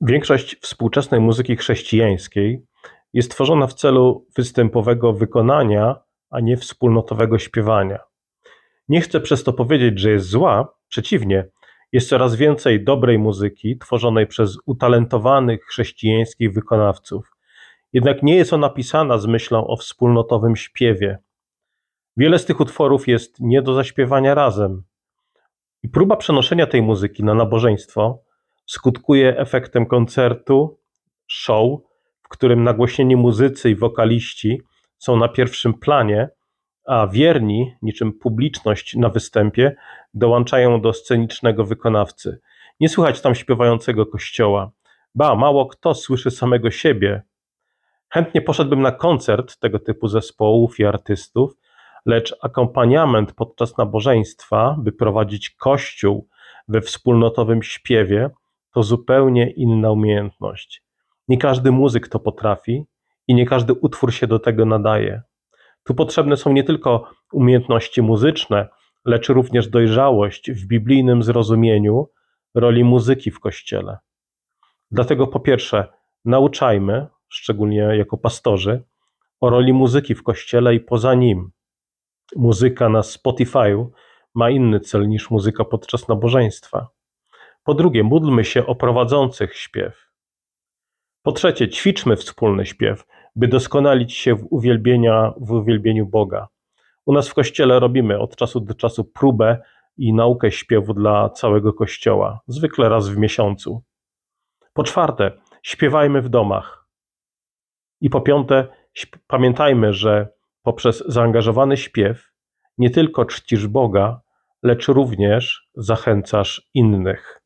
Większość współczesnej muzyki chrześcijańskiej jest tworzona w celu występowego wykonania, a nie wspólnotowego śpiewania. Nie chcę przez to powiedzieć, że jest zła, przeciwnie, jest coraz więcej dobrej muzyki tworzonej przez utalentowanych chrześcijańskich wykonawców. Jednak nie jest ona pisana z myślą o wspólnotowym śpiewie. Wiele z tych utworów jest nie do zaśpiewania razem. I próba przenoszenia tej muzyki na nabożeństwo skutkuje efektem koncertu, show, w którym nagłośnieni muzycy i wokaliści są na pierwszym planie, a wierni, niczym publiczność na występie, dołączają do scenicznego wykonawcy. Nie słychać tam śpiewającego kościoła. Ba, mało kto słyszy samego siebie. Chętnie poszedłbym na koncert tego typu zespołów i artystów, lecz akompaniament podczas nabożeństwa, by prowadzić kościół we wspólnotowym śpiewie, to zupełnie inna umiejętność. Nie każdy muzyk to potrafi i nie każdy utwór się do tego nadaje. Tu potrzebne są nie tylko umiejętności muzyczne, lecz również dojrzałość w biblijnym zrozumieniu roli muzyki w kościele. Dlatego po pierwsze, nauczajmy, szczególnie jako pastorzy, o roli muzyki w kościele i poza nim. Muzyka na Spotify'u ma inny cel niż muzyka podczas nabożeństwa. Po drugie, módlmy się o prowadzących śpiew. Po trzecie, ćwiczmy wspólny śpiew, by doskonalić się w, uwielbienia, w uwielbieniu Boga. U nas w kościele robimy od czasu do czasu próbę i naukę śpiewu dla całego kościoła, zwykle raz w miesiącu. Po czwarte, śpiewajmy w domach. I po piąte, pamiętajmy, że poprzez zaangażowany śpiew nie tylko czcisz Boga, lecz również zachęcasz innych.